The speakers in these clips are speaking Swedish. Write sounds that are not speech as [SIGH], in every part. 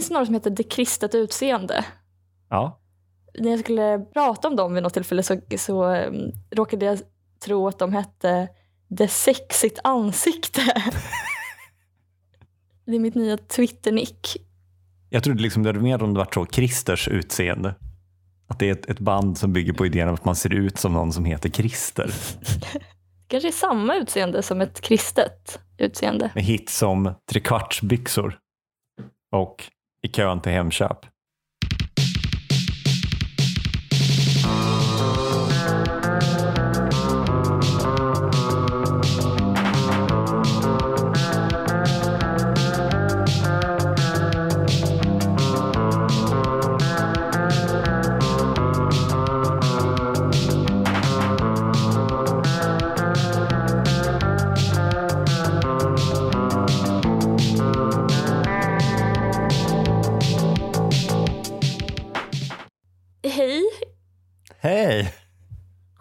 finns det några som heter Det kristet utseende. Ja. När jag skulle prata om dem vid något tillfälle så, så um, råkade jag tro att de hette Det sexigt ansikte. [LAUGHS] det är mitt nya Twitter-nick. Jag trodde liksom det var mer om det var så Christers utseende. Att det är ett, ett band som bygger på idén om att man ser ut som någon som heter Christer. [LAUGHS] kanske är samma utseende som ett kristet utseende. Med hits som trekvartsbyxor och i kön till Hemköp.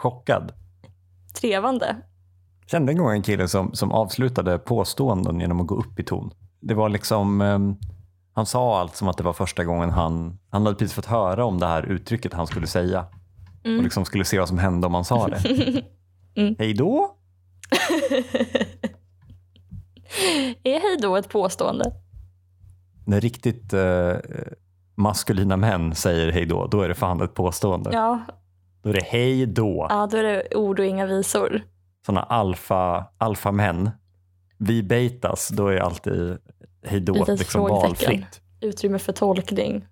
Chockad. trevande. Kände en gång en kille som, som avslutade påståenden genom att gå upp i ton. Det var liksom, ehm, han sa allt som att det var första gången han, han hade precis fått höra om det här uttrycket han skulle säga. Och liksom skulle se vad som hände om han sa det. [LAUGHS] Mm. Hej då! [LAUGHS] Är hej då ett påstående? När riktigt eh, maskulina män säger hej då, då är det fan ett påstående. Ja, Då är det hej då. ja, då är det ord och inga visor. Sådana alfa, alfa män. Vi baitas, då är alltid hej då liksom valfritt. Utrymme för tolkning.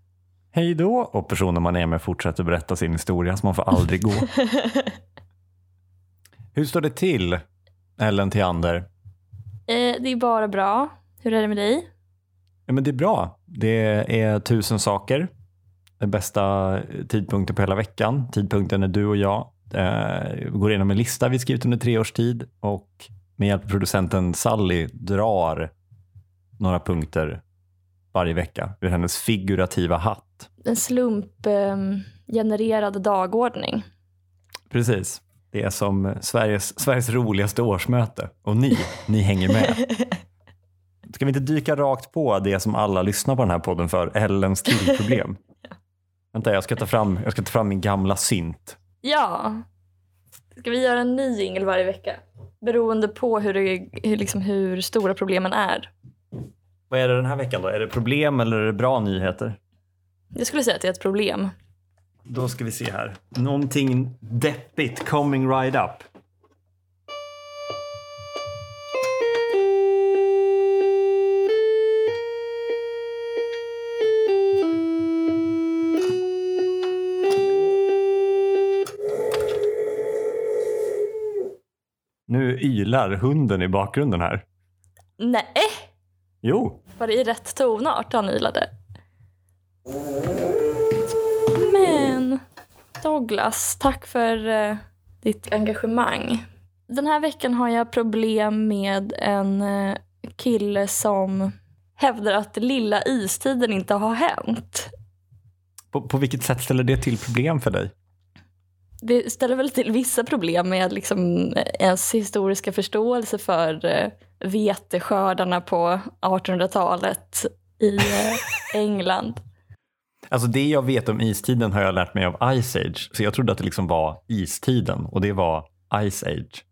Hej då och personen man är med fortsätter berätta sin historia så man får aldrig gå. [LAUGHS] Hur står det till, Ellen Theander? Eh, det är bara bra. Hur är det med dig? Ja, men det är bra. Det är tusen saker. Den bästa tidpunkten på hela veckan. Tidpunkten när du och jag eh, går igenom en lista vi skrivit under tre års tid och med hjälp av producenten Sally drar några punkter varje vecka ur hennes figurativa hatt. En slumpgenererad dagordning. Precis. Det är som Sveriges, Sveriges roligaste årsmöte och ni, ni hänger med. [LAUGHS] Ska vi inte dyka rakt på det som alla lyssnar på den här podden för, Ellens killproblem? [LAUGHS] Vänta, jag ska, ta fram, jag ska ta fram min gamla synt. Ja. Ska vi göra en ny jingel varje vecka? Beroende på hur, det, hur, liksom, hur stora problemen är. Vad är det den här veckan då? Är det problem eller är det bra nyheter? Jag skulle säga att det är ett problem. Då ska vi se här. Någonting deppigt coming right up. Nu ylar hunden i bakgrunden här. Nej, Jo, var det i rätt tonart han ylade? Men Douglas, tack för eh, ditt engagemang. Den här veckan har jag problem med en eh, kille som hävdar att lilla istiden inte har hänt. på, på vilket sätt ställer det till problem för dig? Det ställer väl till vissa problem med liksom ens historiska förståelse för eh, veteskördarna på 1800-talet i eh, [LAUGHS] England. Alltså det jag vet om istiden har jag lärt mig av Ice Age. Så jag trodde att det liksom var istiden och det var Ice Age.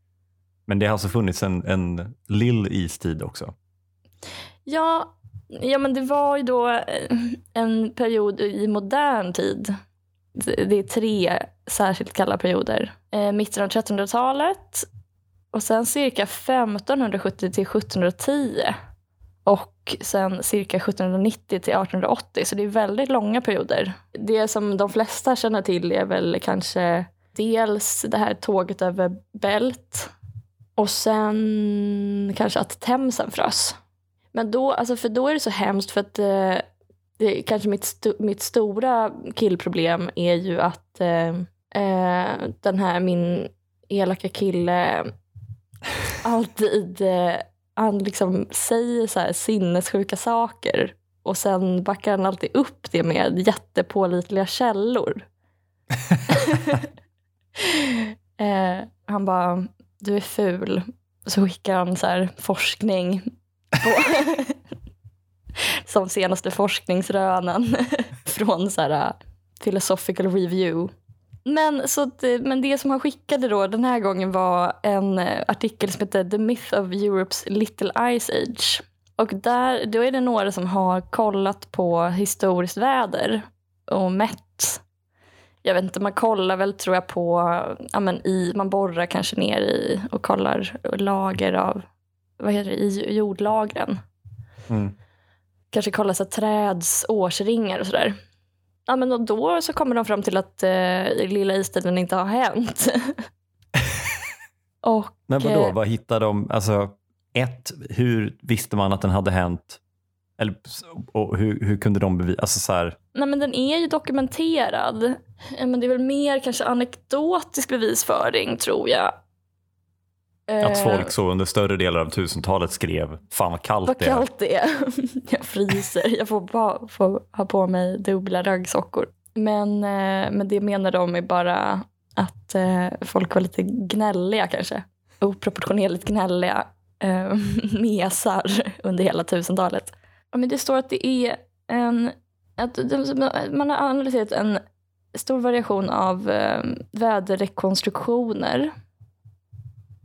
Men det har alltså funnits en, en lill istid också. Ja, ja, men det var ju då eh, en period i modern tid. Det är tre särskilt kalla perioder. Eh, mitten av 1300-talet och sen cirka 1570 till 1710 och sen cirka 1790 till 1880. Så det är väldigt långa perioder. Det som de flesta känner till är väl kanske dels det här tåget över Bält och sen kanske att Themsen frös. Men då, alltså för då är det så hemskt för att eh, kanske mitt, sto- mitt stora killproblem är ju att eh, eh, den här min elaka kille [LAUGHS] alltid eh, han liksom säger så här sinnessjuka saker och sen backar han alltid upp det med jättepålitliga källor. [LAUGHS] eh, han bara, du är ful. Så skickar han så här forskning på [LAUGHS] [LAUGHS] som senaste forskningsrönen [LAUGHS] från så här, äh, Philosophical Review. Men, så att, eh, men det som han skickade då den här gången var en eh, artikel som heter The Myth of Europe's Little Ice Age. Och där, då är det några som har kollat på historiskt väder och mätt. Jag vet inte, man kollar väl tror jag på, ja men i, man borrar kanske ner i och kollar lager av, vad heter det, i jordlagren. Mm. Kanske kollar så träds årsringar och sådär. Ja men då så kommer de fram till att eh, lilla istiden inte har hänt. [LAUGHS] och, Men vadå, eh, vad hittade de? Alltså, ett, hur visste man att den hade hänt? Eller, och hur, hur kunde de bevisa? Alltså, så här, Nej men den är ju dokumenterad. Men det är väl mer kanske anekdotisk bevisföring tror jag. Att Eh, folk så under större delar av tusentalet skrev “Fan vad kallt Vad det är”. kallt det är. [LAUGHS] Jag fryser. Jag får, bara, får ha på mig dubbla raggsockor. Men, eh, men det menar de är bara att eh, folk var lite gnälliga kanske. Oproportionerligt gnälliga eh, [LAUGHS] mesar under hela tusentalet. Ja, men det står att det är en... Att man har analyserat en stor variation av väderrekonstruktioner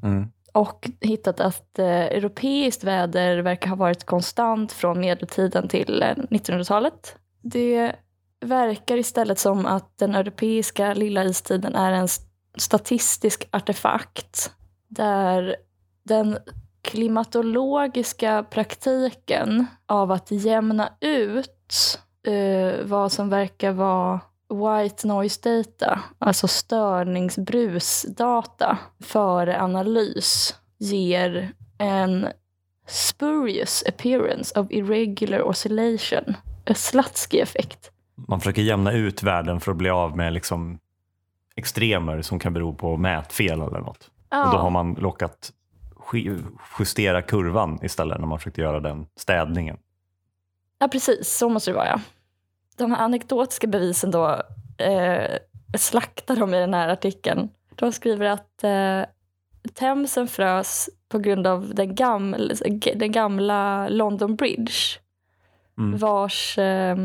Mm. och hittat att eh, europeiskt väder verkar ha varit konstant från medeltiden till eh, 1900-talet. Det verkar istället som att den europeiska lilla istiden är en statistisk artefakt där den klimatologiska praktiken av att jämna ut eh, vad som verkar vara white noise data, alltså störningsbrusdata före analys, ger en spurious appearance of irregular oscillation, a Slutsky-effekt. Man försöker jämna ut världen för att bli av med liksom extremer som kan bero på mätfel eller något. Och då har man lockat justera kurvan istället när man försökte göra den städningen. Ja, precis. Så måste det vara. Ja. De här anekdotiska bevisen då eh, slaktar de i den här artikeln. De skriver att eh, Themsen frös på grund av den gamla, den gamla London Bridge Mm. vars eh,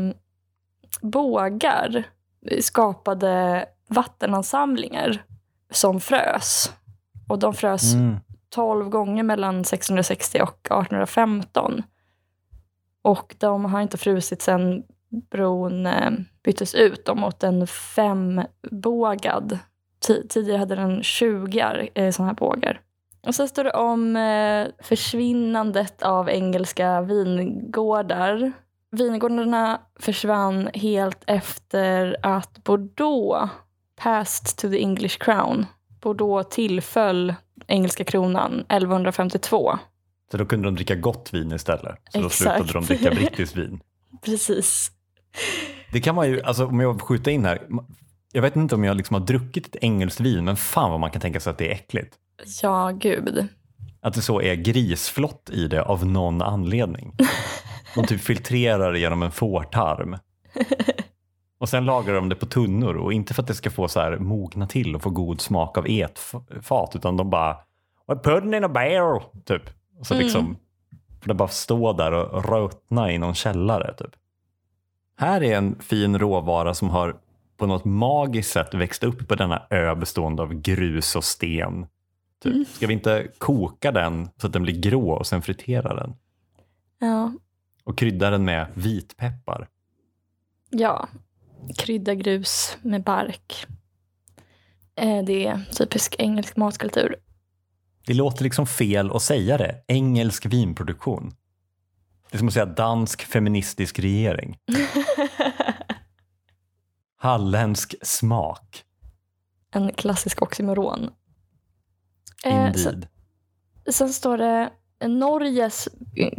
bågar skapade vattenansamlingar som frös. Och de frös Mm. 12 gånger mellan 1660 och 1815. Och de har inte frusit sedan bron eh, byttes ut då mot en fembågad. Ti- Tidigare hade den 20 eh, sådana här bågar. Och så står det om eh, försvinnandet av engelska vingårdar. Vingårdarna försvann helt efter att Bordeaux passed to the English crown. Bordeaux tillföll engelska kronan 1152. Så då kunde de dricka gott vin istället. Så då Exakt. slutade de dricka brittiskt vin. [LAUGHS] Precis. Det kan man ju, alltså om jag skjuter in här. Jag vet inte om jag liksom har druckit ett engelskt vin, men fan vad man kan tänka sig att det är äckligt. Ja, gud. Att det så är grisflott i det av någon anledning. De typ filtrerar det genom en fårtarm. Och sen lagrar de det på tunnor och inte för att det ska få så här mogna till och få god smak av etfat utan de bara "We put it in a barrel, typ. Så Mm. liksom, för det bara stå där och rötna i någon källare. Typ. Här är en fin råvara som har på något magiskt sätt växt upp på denna ö bestående av grus och sten. Typ. Ska vi inte koka den så att den blir grå och sen fritera den? Ja. Och krydda den med vitpeppar. ja. Krydda grus med bark. Eh, Det är typisk engelsk matkultur. Det låter liksom fel att säga det. Engelsk vinproduktion. Det är som att säga dansk feministisk regering. [LAUGHS] Halländsk smak. en klassisk oxymoron. Eh, så- Indeed. Sen står det Norges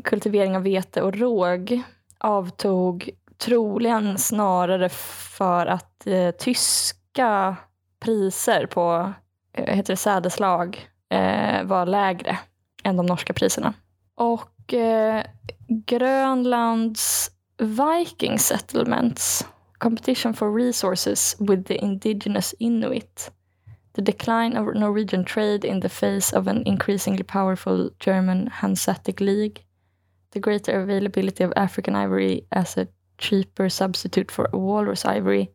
kultivering av vete och råg avtog troligen snarare för att eh, tyska priser på eh, heter det sädeslag eh, var lägre än de norska priserna. Och eh, Grönlands Viking settlements competition for resources with the indigenous Inuit. The decline of Norwegian trade in the face of an increasingly powerful German Hanseatic League, the greater availability of African ivory as a cheaper substitute for walrus ivory,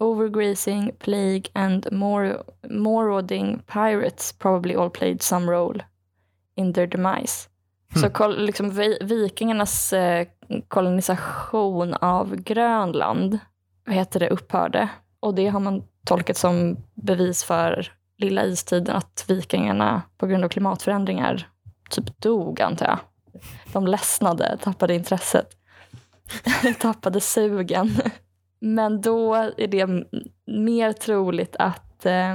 overgrazing, plague and mor- marauding pirates probably all played some role in their demise. Så kol- liksom vi- vikingarnas eh, kolonisation av Grönland vad heter det, upphörde. Och det har man tolkat som bevis för lilla istiden att vikingarna på grund av klimatförändringar typ dog, antar jag. De ledsnade, tappade intresset, [LAUGHS] tappade sugen. Men då är det mer troligt att eh,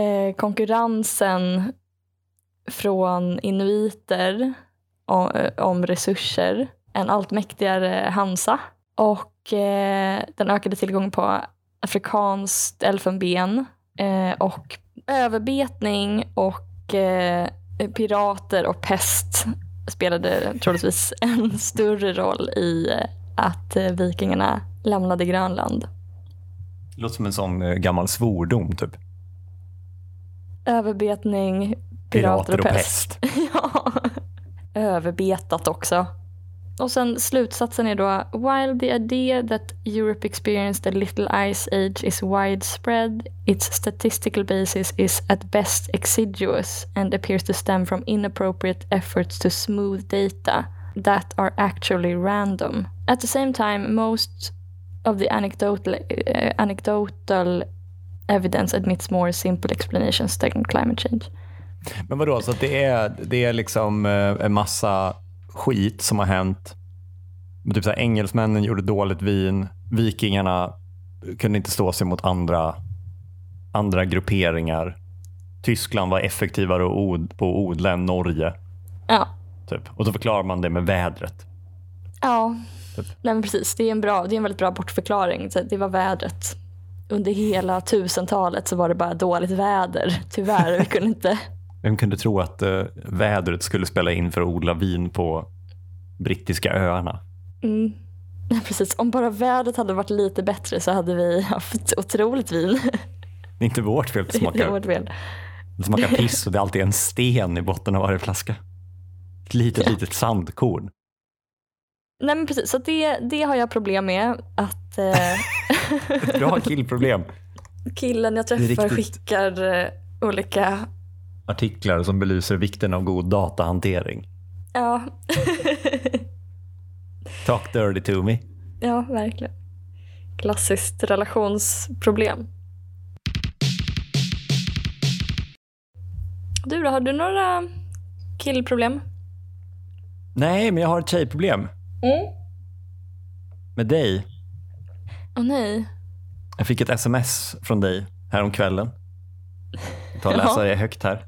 eh, konkurrensen från inuiter om, om resurser, en allt mäktigare Hansa och eh, den ökade tillgången på afrikanskt elfenben eh, och överbetning och eh, pirater och pest spelade troligtvis en större roll i eh, att eh, vikingarna lämnade Grönland. Det låter som en sån eh, gammal svordom typ. Överbetning, pirater, och, pest. [LAUGHS] ja. Överbetat också. Och sen slutsatsen är då While the idea that Europe experienced a little ice age is widespread, its statistical basis is at best exiguous and appears to stem from inappropriate efforts to smooth data that are actually random. At the same time, most of the anecdotal, uh, anecdotal evidence admits more simple explanations than climate change. Men vadå, så det är, det är liksom eh, en massa skit som har hänt. Typ så här, engelsmännen gjorde dåligt vin. Vikingarna kunde inte stå sig mot andra, andra grupperingar. Tyskland var effektivare på att odla än Norge. Ja, Typ. Och så förklarar man det med vädret. Ja, Typ. nej precis. Det är, en bra, det är en väldigt bra bortförklaring. Det var vädret. Under hela tusentalet så var det bara dåligt väder. Tyvärr, vi kunde inte... Vem kunde tro att eh, vädret skulle spela in för att odla vin på brittiska öarna? Mm. Precis. Om bara vädret hade varit lite bättre så hade vi haft otroligt vin. Det är inte vårt fel att det [LAUGHS] Det smakar, vårt fel. det smakar piss och det är alltid en sten i botten av varje flaska. Ett litet, litet sandkorn. Nej men precis, så det, det har jag problem med. Att eh, [LAUGHS] Bra killproblem. [LAUGHS] killen jag Det träffar riktigt. skickar eh, olika... Artiklar som belyser vikten av god datahantering. Ja. [LAUGHS] Talk dirty to me. ja, verkligen. Klassiskt relationsproblem. Du då, har du några killproblem? Nej, men jag har ett tjejproblem. Mm. Med dig. Åh nej. Jag fick ett sms från dig häromkvällen. Jag tar och [LAUGHS] läser det högt här.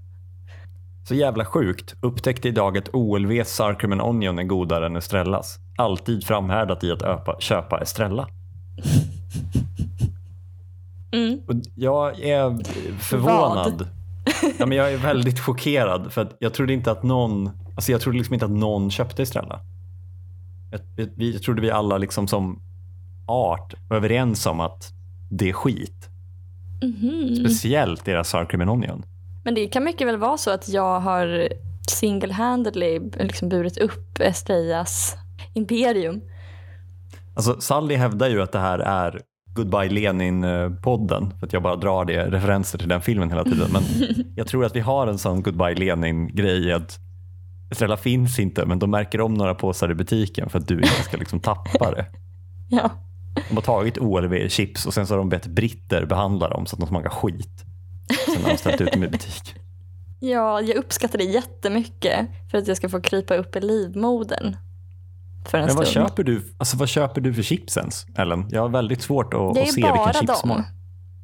Så jävla sjukt. Upptäckte idag att OLV Sarkerman Onion är godare än Estrellas. Alltid framhärdat i att öpa, köpa Estrella. Mm. Jag är förvånad. Ja, men jag är väldigt chockerad för att jag trodde inte att någon, alltså jag trodde liksom inte att någon köpte Estrella. Jag, jag, trodde vi alla liksom som art var överens om att det är skit. Mhm. Speciellt deras sour cream and onion. Men det kan mycket väl vara så att jag har single-handedly liksom burit upp Estrellas imperium. Alltså Sally hävdar ju att det här är Goodbye Lenin-podden för att jag bara drar det referenser till den filmen hela tiden. Men [LAUGHS] jag tror att vi har en sån Goodbye Lenin-grej att Estrella finns inte men de märker om några påsar i butiken för att du inte ska liksom tappa det. [LAUGHS] Ja. De har tagit OLV-chips och sen så har de bett britter behandla dem så att de smakar skit. Sen har de ställt ut dem i butik. ja, jag uppskattar det jättemycket för att jag ska få krypa upp i livmodern för en Men vad stund. köper, du, alltså vad köper du för chips ens, Ellen? Jag har väldigt svårt att, att se vilken dem. chipsmak.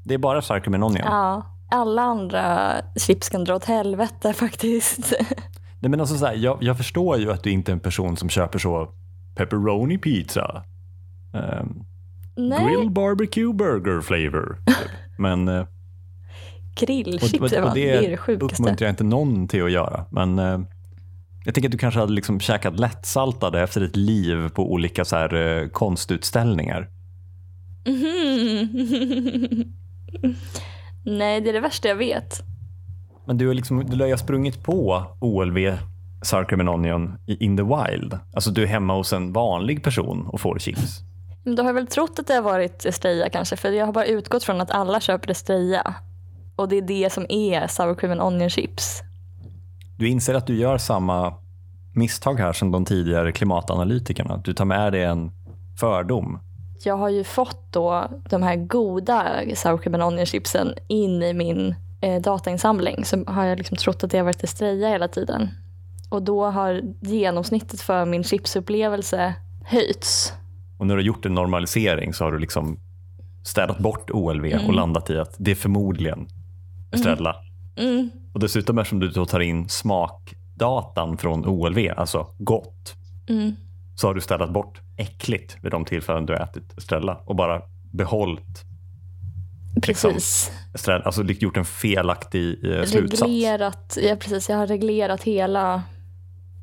Det är bara sour cream and onion. Ja, alla andra chips kan dra åt helvete [LAUGHS] faktiskt. Nej, men alltså så här, jag, jag förstår ju att du inte är en person som köper så pepperoni pizza. Um, grill barbecue burger flavor. typ. Men och, grillchips och, det, och var, det är det det sjukaste. uppmuntrar jag inte någon till att göra. Men eh, jag tänker att du kanske hade liksom käkat lättsaltade efter ett liv på olika så här, eh, konstutställningar. Mhm. [LAUGHS] Nej, det är det värsta jag vet. Men du har, liksom, du har ju sprungit på OLV and onion in the wild? Alltså du är hemma hos en vanlig person och får chips. Men Då har jag väl trott att det har varit Estrella kanske, för jag har bara utgått från att alla köper Estrella. Och det är det som är sour cream and onion chips. Du inser att du gör samma misstag här som de tidigare klimatanalytikerna. Du tar med dig en fördom. Jag har ju fått då de här goda sour cream and onion chipsen in i min eh, datainsamling. Så har jag liksom trott att det har varit Estrella hela tiden. Och då har genomsnittet för min chipsupplevelse höjts. Och när du har gjort en normalisering så har du liksom städat bort OLV Mm. och landat i att det är förmodligen Estrella. Mm. Och dessutom eftersom du då tar in smakdatan från OLV, alltså gott, Mm. så har du städat bort äckligt vid de tillfällen du har ätit Estrella och bara behållit Liksom. Precis. Estrella, alltså gjort en felaktig eh, slutsats. reglerat, ja, precis, jag har reglerat hela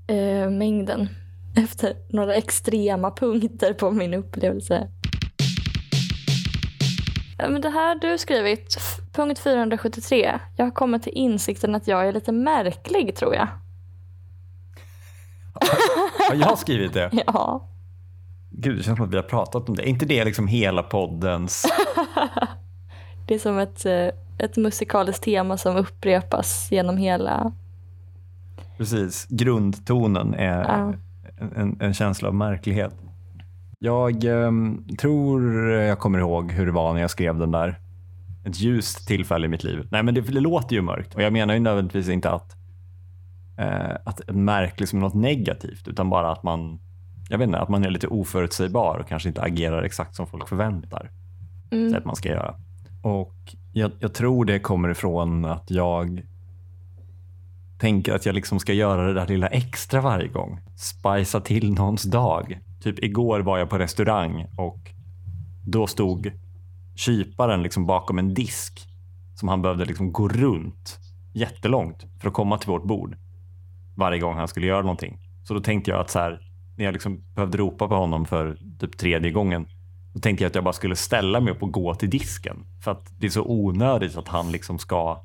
eh, mängden efter några extrema punkter på min upplevelse. Men det här du skrivit, punkt 473. Jag har kommit till insikten att jag är lite märklig tror jag. [LAUGHS] Har jag skrivit det? Ja, Gud, det känns som att vi har pratat om det. Är inte det liksom hela poddens... [LAUGHS] det är som ett, eh, ett musikaliskt tema som upprepas genom hela... Precis, grundtonen är Ja. en, en känsla av märklighet. Jag ehm, tror jag kommer ihåg hur det var när jag skrev den där. Ett ljust tillfälle i mitt liv. Nej, men det, det låter ju mörkt och jag menar ju nödvändigtvis inte att, eh, att märklig som något negativt, utan bara att man, jag vet inte, att man är lite oförutsägbar och kanske inte agerar exakt som folk förväntar sig Mm. att man ska göra. Och jag, jag tror det kommer ifrån att jag tänker att jag liksom ska göra det där lilla extra varje gång. Spicea till någons dag. Typ igår var jag på restaurang och då stod kyparen liksom bakom en disk som han behövde liksom gå runt jättelångt för att komma till vårt bord varje gång han skulle göra någonting. Så då tänkte jag att så här, när jag liksom behövde ropa på honom för typ tredje gången då tänkte jag att jag bara skulle ställa mig upp och gå till disken. För att det är så onödigt att han liksom ska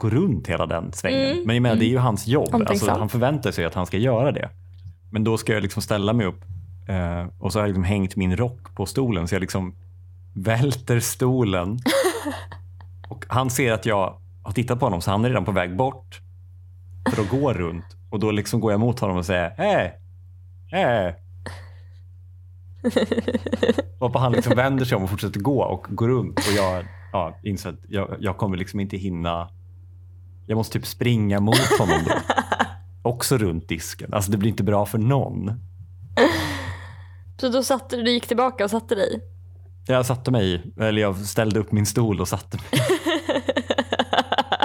gå runt hela den svängen. Mm, Men jag menar, det är ju hans jobb. Alltså, han förväntar sig att han ska göra det. Men då ska jag liksom ställa mig upp eh, och så har jag liksom hängt min rock på stolen så jag liksom välter stolen. [LAUGHS] och han ser att jag har tittat på honom så han är redan på väg bort för att gå runt. Och då liksom går jag mot honom och säger hej, hej. Varpå han liksom vänder sig om och fortsätter gå och går runt. Och jag ja, inser att jag, jag kommer liksom inte hinna. Jag måste typ springa mot honom då. [LAUGHS] Också runt disken. Alltså det blir inte bra för någon. Så då satte du, du gick tillbaka och satte dig? Jag satte mig eller jag ställde upp min stol och satte mig. [LAUGHS]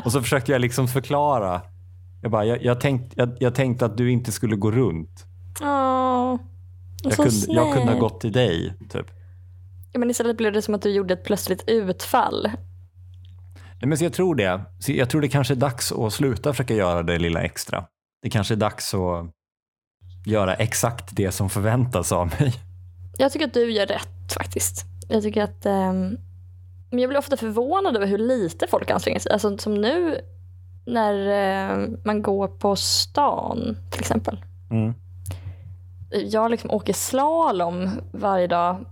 Och så försökte jag liksom förklara. Jag, bara, jag, jag, tänkt, jag, jag tänkte att du inte skulle gå runt. Åh, Jag så kunde, jag kunde ha gått till dig. Typ. Ja, men istället blev det som att du gjorde ett plötsligt utfall. Men så jag tror det. Så jag tror det kanske är dags att sluta försöka göra det lilla extra. Det kanske är dags att göra exakt det som förväntas av mig. Jag tycker att du gör rätt faktiskt. Jag tycker att... ehm, men jag blir ofta förvånad över hur lite folk anstränger sig. Alltså som nu när eh, man går på stan till exempel. Mm. Jag liksom åker slalom varje dag.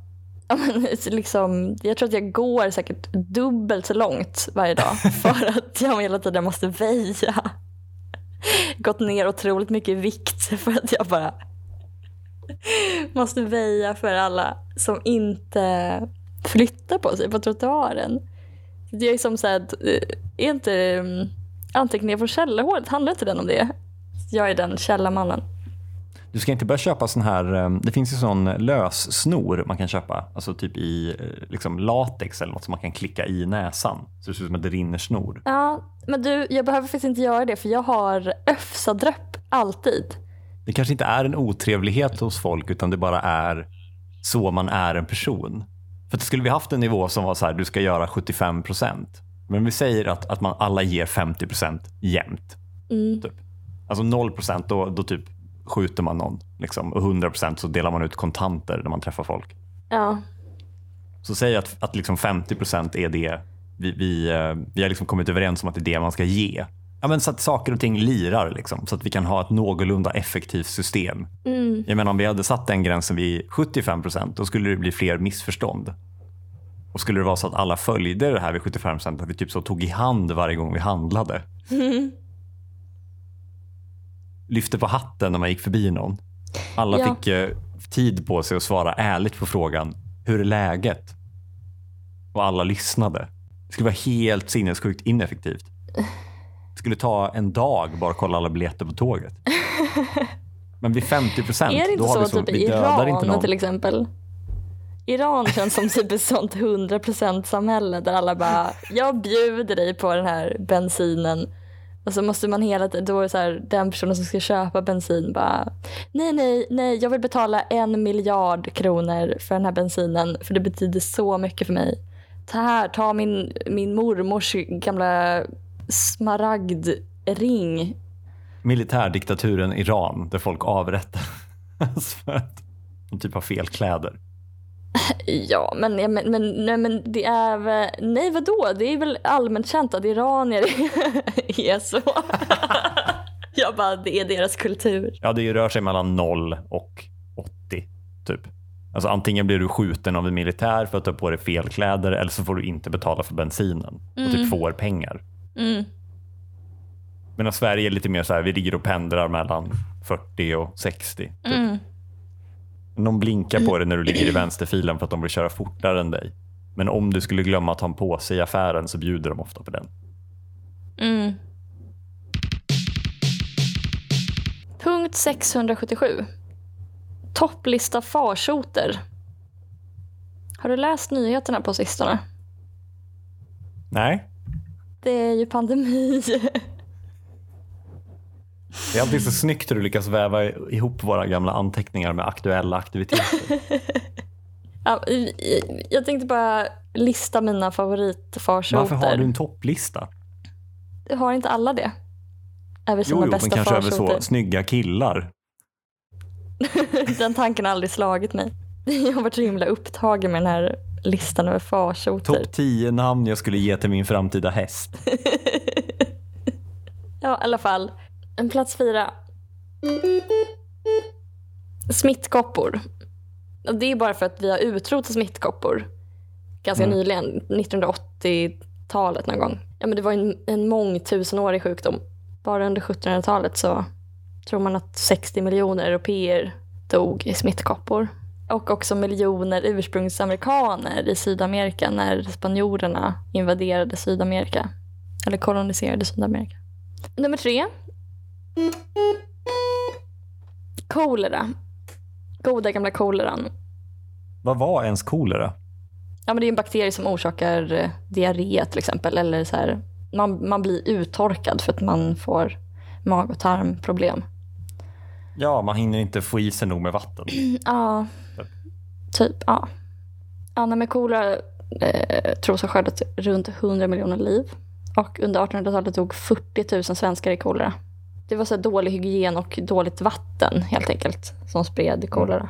Liksom, jag tror att jag går säkert dubbelt så långt varje dag [LAUGHS] för att jag hela tiden måste väja. Gått ner otroligt mycket i vikt för att jag bara måste väja för alla som inte flyttar på sig på trottoaren. Det är som så här, eh, är inte um, anteckningar från källarhålet, handlar inte den om det? Jag är den källarmannen. Du ska inte börja köpa sån här, eh, det finns ju sån lössnor man kan köpa, alltså typ i eh, liksom latex eller något som man kan klicka i näsan. Så det ser ut som att det rinner snor. Ja, men du, jag behöver faktiskt inte göra det för jag har öfsadröpp alltid. Det kanske inte är en otrevlighet hos folk utan det bara är så man är en person. För att skulle vi haft en nivå som var så här, du ska göra 75 procent. Men vi säger att, att man alla ger 50 procent jämt. Mm. Typ. Alltså 0 procent, då, då typ skjuter man någon. Liksom. Och 100 procent så delar man ut kontanter när man träffar folk. Ja, Så säg att, att liksom 50 procent är det vi, vi, eh, vi har liksom kommit överens om att det är det man ska ge. Ja, men så att saker och ting lirar, liksom, så att vi kan ha ett någorlunda effektivt system. Mm. Jag menar, om vi hade satt den gränsen vid 75 procent, då skulle det bli fler missförstånd. Och skulle det vara så att alla följde det här vid 75 procent, att vi typ så tog i hand varje gång vi handlade. [LAUGHS] Lyfte på hatten när man gick förbi någon. Alla Ja. fick eh, tid på sig att svara ärligt på frågan, hur är läget? Och alla lyssnade. Det skulle vara helt sinnessjukt ineffektivt. Det skulle ta en dag bara att kolla alla biljetter på tåget. [LAUGHS] Men vid 50 procent, Är det inte då har vi så så, typ vi dödar inte Iran någon. till exempel? Iran känns som typ ett sånt 100% samhälle där alla bara, jag bjuder dig på den här bensinen. Och så måste man hela tiden, då är det så här, den personen som ska köpa bensin bara, nej nej nej, jag vill betala en miljard kronor för den här bensinen för det betyder så mycket för mig. Ta här, ta min, min mormors gamla smaragdring. Militärdiktaturen Iran där folk avrättas [LAUGHS] för att de typ har fel kläder. [LAUGHS] Ja, men, ja, men, men, nej, men det är väl... Nej, vadå? Det är väl allmänt känt att iranier [LAUGHS] är så. [LAUGHS] Jag bara, det är deras kultur. Ja, det rör sig mellan 0 och 80 typ. Alltså antingen blir du skjuten av en militär för att du har på dig fel kläder eller så får du inte betala för bensinen och typ får pengar. Mm. Medan Sverige är lite mer så här, vi ligger och pendlar mellan 40 och 60. Typ. Mm. Någon blinkar på dig när du ligger i [CLEARS THROAT] vänsterfilen för att de vill köra fortare än dig. Men om du skulle glömma att ha en påse i affären så bjuder de ofta på den. Mm. Punkt 677. Topplista farsoter. Har du läst nyheterna på sistone? Nej, Det är ju pandemi. [LAUGHS] det är alltid så snyggt hur du lyckas väva ihop våra gamla anteckningar med aktuella aktiviteter. [LAUGHS] Ja, jag tänkte bara lista mina favoritfarsoter. Varför har du en topplista? Har inte alla det? Över sina Jo, jo, men bästa kanske över farsoter. så snygga killar. [LAUGHS] Den tanken har aldrig slagit mig. [LAUGHS] Jag har varit så himla upptagen med den här listan över farsoter. Topp 10 namn jag skulle ge till min framtida häst. Ja, i alla fall. En plats fyra. Smittkoppor. Och Det är bara för att vi har utrotat smittkoppor ganska Mm. nyligen, 1980-talet någon gång. Ja, men det var en, en mångtusenårig sjukdom. Bara under 1700-talet så tror man att 60 miljoner europeer dog i smittkoppor. Och också miljoner ursprungsamerikaner i Sydamerika när spanjorerna invaderade Sydamerika. Eller koloniserade Sydamerika. Nummer tre. Kolera. Goda gamla koleran. Vad var ens kolera? Ja, men det är en bakterie som orsakar eh, diarré till exempel. Eller så här, man, man blir uttorkad för att man får mag och tarmproblem. Ja, man hinner inte få i sig nog med vatten. [CLEARS THROAT] Ja, typ. Ja. nej, men kolera eh, tros ha skördat runt 100 miljoner liv. Och under 1800-talet dog 40 000 svenskar i kolera. Det var så dålig hygien och dåligt vatten helt enkelt som spred kolera.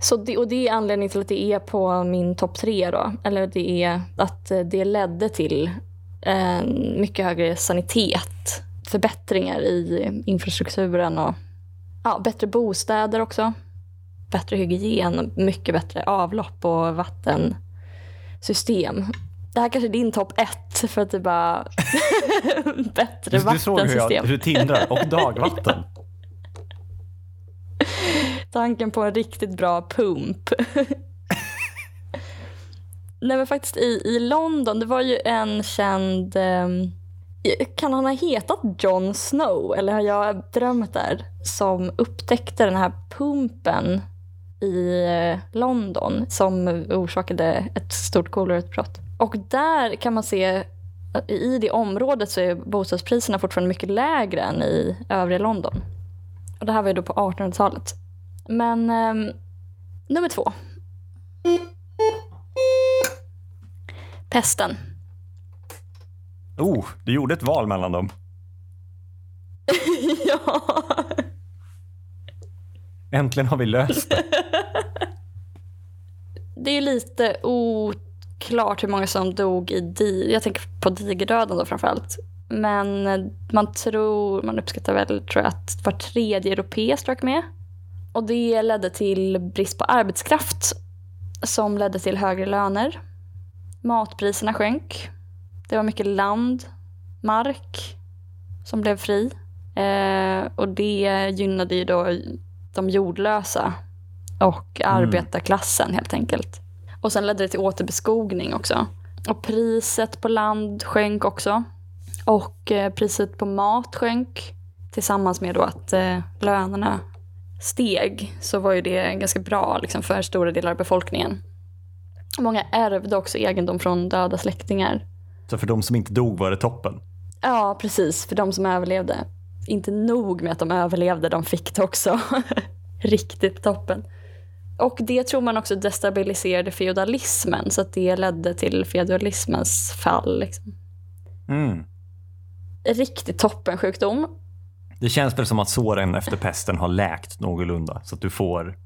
Så det, och det är anledningen till att det är på min topp tre då. Eller det är att eh, det ledde till en mycket högre sanitet. Förbättringar i infrastrukturen och ja, bättre bostäder också. Bättre hygien, mycket bättre avlopp och vattensystem. Det här kanske är din topp ett för att det bara [LAUGHS] bättre Du, du såg hur, jag, vattensystem. hur tindrar. Och [LAUGHS] dagvatten. Tanken på en riktigt bra pump. [LAUGHS] Nej men faktiskt i, i London, det var ju en känd... ehm, kan han ha hetat Jon Snow eller har jag drömt där? Som upptäckte den här pumpen i eh, London som orsakade ett stort kolerautbrott. Och där kan man se i det området så är bostadspriserna fortfarande mycket lägre än i övriga London. Och det här var ju då på 1800-talet. Men ehm, nummer två. Pesten. Oh, du gjorde ett val mellan dem. [LAUGHS] ja. Äntligen har vi löst det. [LAUGHS] Det är lite oklart hur många som dog i di- jag tänker på digerdöden då framförallt. Men man tror, man uppskattar väl tror jag, att var tredje europé strök med. Och det ledde till brist på arbetskraft som ledde till högre löner. Matpriserna sjönk. Det var mycket land, mark som blev fri. Eh, och det gynnade ju då de jordlösa och arbetarklassen helt enkelt. Och sen ledde det till återbeskogning också. Och priset på land sjönk också. Och eh, priset på mat sjönk. Tillsammans med då att eh, lönerna steg så var ju det ganska bra liksom, för stora delar av befolkningen. Många ärvde också egendom från döda släktingar. Så för de som inte dog var det toppen? Ja, precis. För de som överlevde. Inte nog med att de överlevde, de fick det också. [LAUGHS] Riktigt toppen. Och det tror man också destabiliserade feodalismen, så att det ledde till feodalismens fall. Liksom. Mm. Riktigt toppensjukdom. Det känns väl som att såren efter pesten har läkt någorlunda, så att du får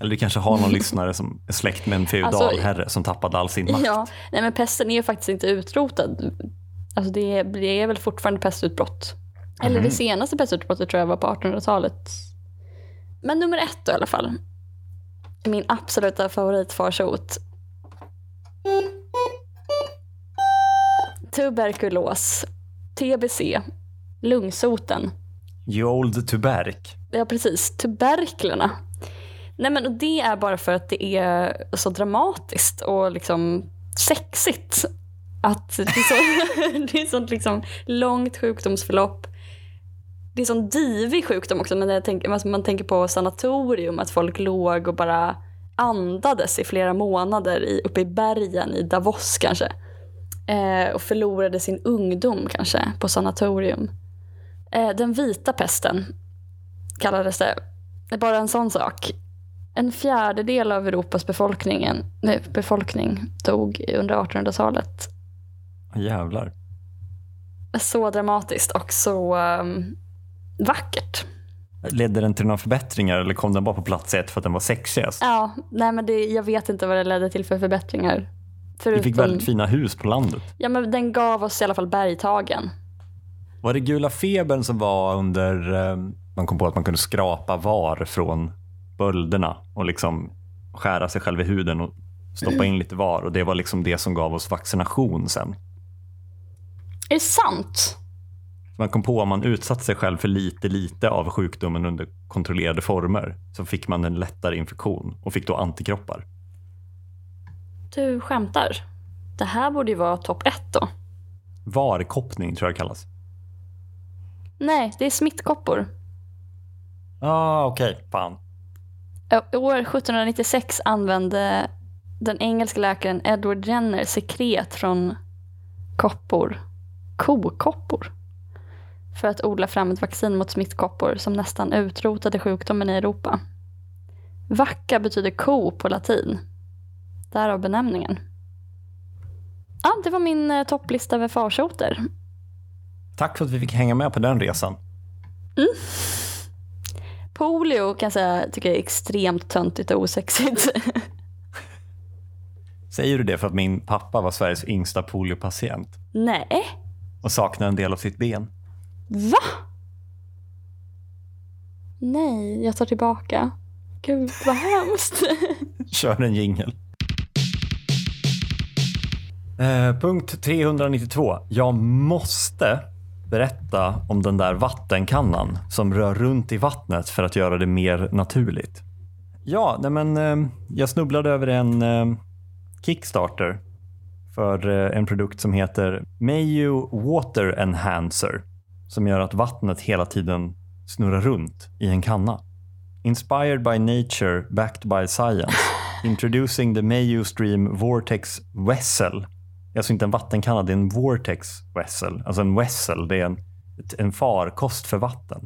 eller du kanske har någon [LAUGHS] lyssnare som är släkt med en feodalherre alltså, som tappade all sin makt. Ja, nej men pesten är ju faktiskt inte utrotad. Alltså det, det är väl fortfarande pestutbrott. Eller mm. det senaste pestutbrottet tror jag var på 1800-talet. Men nummer ett då i alla fall. Min absoluta favoritfarsot. Tuberkulos, TBC, lungsoten. You old tuberk. Ja, precis. Tuberklerna. Nej, men och det är bara för att det är så dramatiskt och liksom sexigt. Att det är, så, [LAUGHS] det är sånt liksom långt sjukdomsförlopp. Det är sån divig sjukdom också. Men jag tänker, alltså man tänker på sanatorium, att folk låg och bara andades i flera månader i, uppe i bergen i Davos kanske. Eh, och förlorade sin ungdom kanske på sanatorium. Eh, den vita pesten kallades det. Bara en sån sak. En fjärdedel av Europas befolkningen, nej, befolkning dog under 1800-talet. Jävlar. Så dramatiskt och så um, vackert. Ledde den till några förbättringar eller kom den bara på plats ett för att den var sexigast? Ja, nej men det, jag vet inte vad det ledde till för förbättringar. Förutom, Vi fick väldigt fina hus på landet. Ja, men den gav oss i alla fall bergtagen. Var det gula febern som var under, ehm, man kom på att man kunde skrapa var från bölderna och liksom skära sig själv i huden och stoppa in lite var. Och Det var liksom det som gav oss vaccination sen. Är det sant? Man kom på att om man utsatt sig själv för lite, lite av sjukdomen under kontrollerade former så fick man en lättare infektion och fick då antikroppar. Du skämtar? Det här borde ju vara topp ett då. Varkoppning tror jag det kallas. Nej, det är smittkoppor. Ah, okej. Okay. Fan. År 1796 använde den engelska läkaren Edward Jenner sekret från koppor, kokoppor, för att odla fram ett vaccin mot smittkoppor som nästan utrotade sjukdomen i Europa. Vacca betyder ko på latin. Därav benämningen. Ja, det var min eh, topplista över farsoter. Tack för att vi fick hänga med på den resan. Mm. Polio kan jag säga tycker jag är extremt töntigt och osexigt. [LAUGHS] Säger du det för att min pappa var Sveriges yngsta poliopatient? Nej. Och saknar en del av sitt ben? Va? Nej, jag tar tillbaka. Gud vad hemskt. [LAUGHS] Kör en jingel. Eh, punkt 392. Jag måste berätta om den där vattenkannan som rör runt i vattnet för att göra det mer naturligt. Ja, nej men, eh, jag snubblade över en eh, Kickstarter för eh, en produkt som heter Mayo Water Enhancer som gör att vattnet hela tiden snurrar runt i en kanna. Inspired by nature, backed by science. [LAUGHS] Introducing the Mayu Stream Vortex Vessel alltså inte en vattenkanna, det är en vortex vessel. Alltså en vessel, det är en, en farkost för vatten.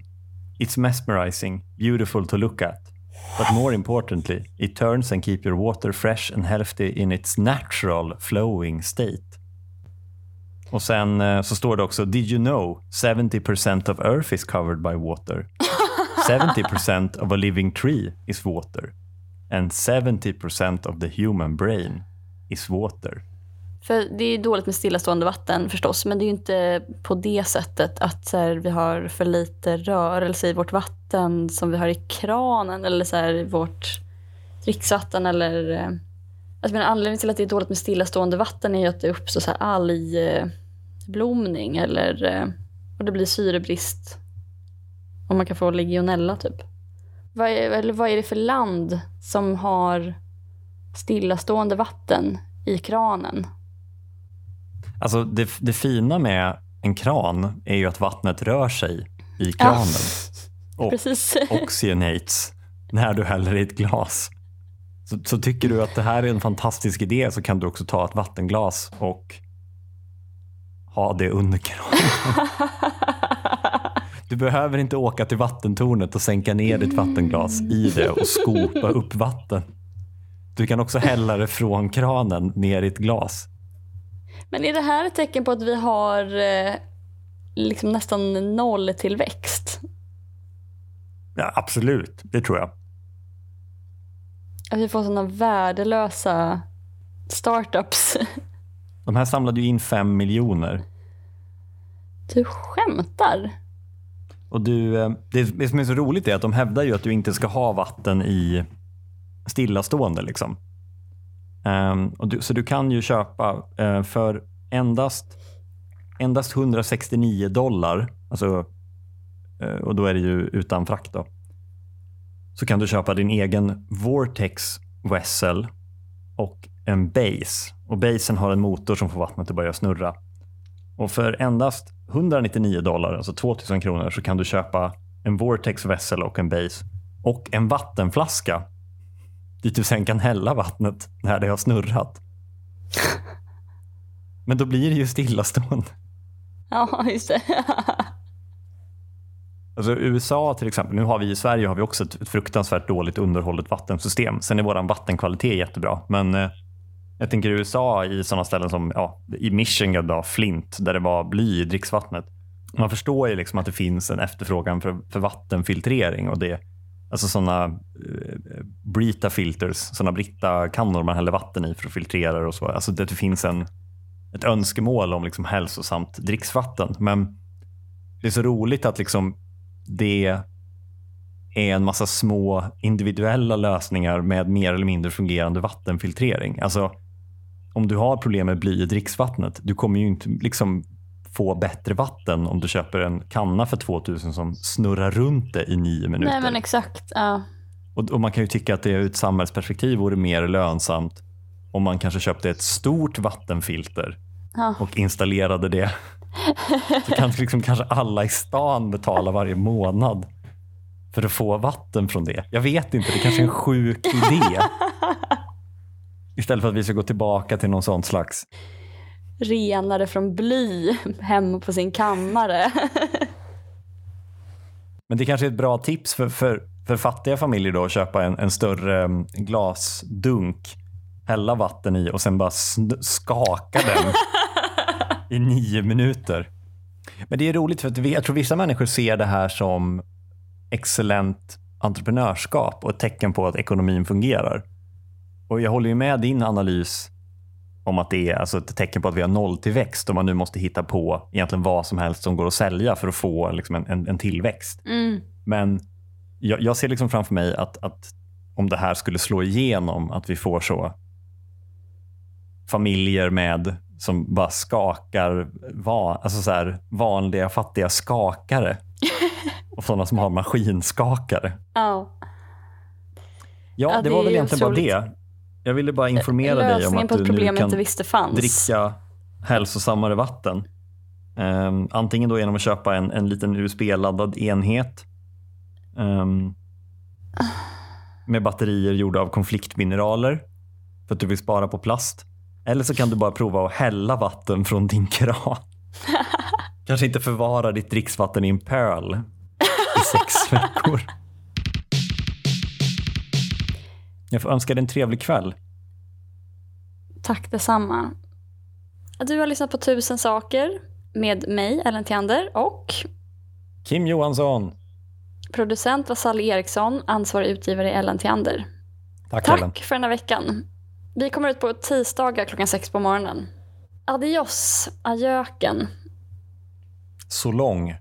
It's mesmerizing, beautiful to look at. But more importantly, it turns and keep your water fresh and healthy in its natural flowing state. Och sen eh, så står det också, did you know 70% of earth is covered by water? [LAUGHS] 70% of a living tree is water. And 70% of the human brain is water. För det är dåligt med stillastående vatten förstås, men det är ju inte på det sättet att så här, vi har för lite rörelse i vårt vatten som vi har i kranen eller så här, vårt dricksvatten eller... eh, Alltså, men anledningen till att det är dåligt med stillastående vatten är ju att det uppstår så här algblomning eller eh, och det blir syrebrist. Och man kan få legionella typ. Vad är, eller vad är det för land som har stillastående vatten i kranen? Alltså det, det fina med en kran är ju att vattnet rör sig i kranen [LAUGHS] och Precis. oxygenates när du häller i ett glas. Så, så tycker du att det här är en fantastisk idé så kan du också ta ett vattenglas och ha det under kranen. [LAUGHS] Du behöver inte åka till vattentornet och sänka ner ditt vattenglas i det och skopa upp vatten. Du kan också hälla det från kranen ner i ett glas. Men är det här ett tecken på att vi har eh, liksom nästan nolltillväxt? Ja, absolut, det tror jag. Att vi får sådana värdelösa startups? De här samlade ju in fem miljoner. Du skämtar? Och du, eh, det, det som är så roligt är att de hävdar ju att du inte ska ha vatten i stillastående. Liksom. Ehm, och du, så du kan ju köpa eh, för endast, endast 169 dollar, alltså, eh, och då är det ju utan frakt. Då, så kan du köpa din egen Vortex Vessel och en base. Och basen har en motor som får vattnet att börja snurra. Och för endast 199 dollar, alltså 2000 kronor, så kan du köpa en Vortex Vessel och en base och en vattenflaska dit du sen kan hälla vattnet när det har snurrat. [LAUGHS] Men då blir det ju stillastående. Ja, just det. [LAUGHS] Alltså USA till exempel, nu har vi i Sverige har vi också ett, fruktansvärt dåligt underhållet vattensystem. Sen är vår vattenkvalitet jättebra, men eh, jag tänker i USA i sådana ställen som ja, i Michigan, då, Flint, där det var bly i dricksvattnet. Man förstår ju liksom att det finns en efterfrågan för, för vattenfiltrering och det Alltså sådana eh, Brita filters, sådana Brita-kannor man häller vatten i för att filtrera det och så. Alltså det finns en, ett önskemål om liksom hälsosamt dricksvatten. Men det är så roligt att liksom det är en massa små individuella lösningar med mer eller mindre fungerande vattenfiltrering. Alltså, om du har problem med bly i dricksvattnet, du kommer ju inte liksom få bättre vatten om du köper en kanna för 2000 som snurrar runt det i nio minuter. Nej men exakt. Ja. Och, och Man kan ju tycka att det ur ett samhällsperspektiv vore mer lönsamt om man kanske köpte ett stort vattenfilter Ja. och installerade det. [LAUGHS] Så kan liksom kanske alla i stan betala varje månad för att få vatten från det. Jag vet inte, det kanske är en sjuk idé. [LAUGHS] Istället för att vi ska gå tillbaka till någon sån slags Renare från bly hemma på sin kammare. [LAUGHS] Men det kanske är ett bra tips för, för, för fattiga familjer då att köpa en, en större mm, glasdunk, hälla vatten i och sen bara skaka den [LAUGHS] i nio minuter. Men det är roligt för att vi, jag tror vissa människor ser det här som excellent entreprenörskap och ett tecken på att ekonomin fungerar. Och jag håller ju med din analys om att det är alltså ett tecken på att vi har nolltillväxt och man nu måste hitta på egentligen vad som helst som går att sälja för att få liksom en, en, en tillväxt. Mm. Men jag, jag ser liksom framför mig att, att om det här skulle slå igenom, att vi får så familjer med som bara skakar, van, alltså så här, vanliga fattiga skakare [LAUGHS] och sådana som har maskinskakare. Ja. Ja, Ja, det, det var väl egentligen bara det. Jag ville bara informera dig om att du nu kan visste fanns. dricka hälsosammare vatten. Ehm, antingen då genom att köpa en, en liten USB-laddad enhet ehm, med batterier gjorda av konfliktmineraler för att du vill spara på plast. Eller så kan du bara prova att hälla vatten från din kran. [LAUGHS] Kanske inte förvara ditt dricksvatten i en pöl i sex veckor. Jag får önska dig en trevlig kväll. Tack detsamma. Du har lyssnat på Tusen saker med mig, Ellen Theander, och Kim Johansson. producent var Sally Eriksson, ansvarig utgivare Ellen Theander. Tack, Tack Ellen. för den här veckan. Vi kommer ut på tisdagar klockan sex på morgonen. Adios, ajöken. Så lång.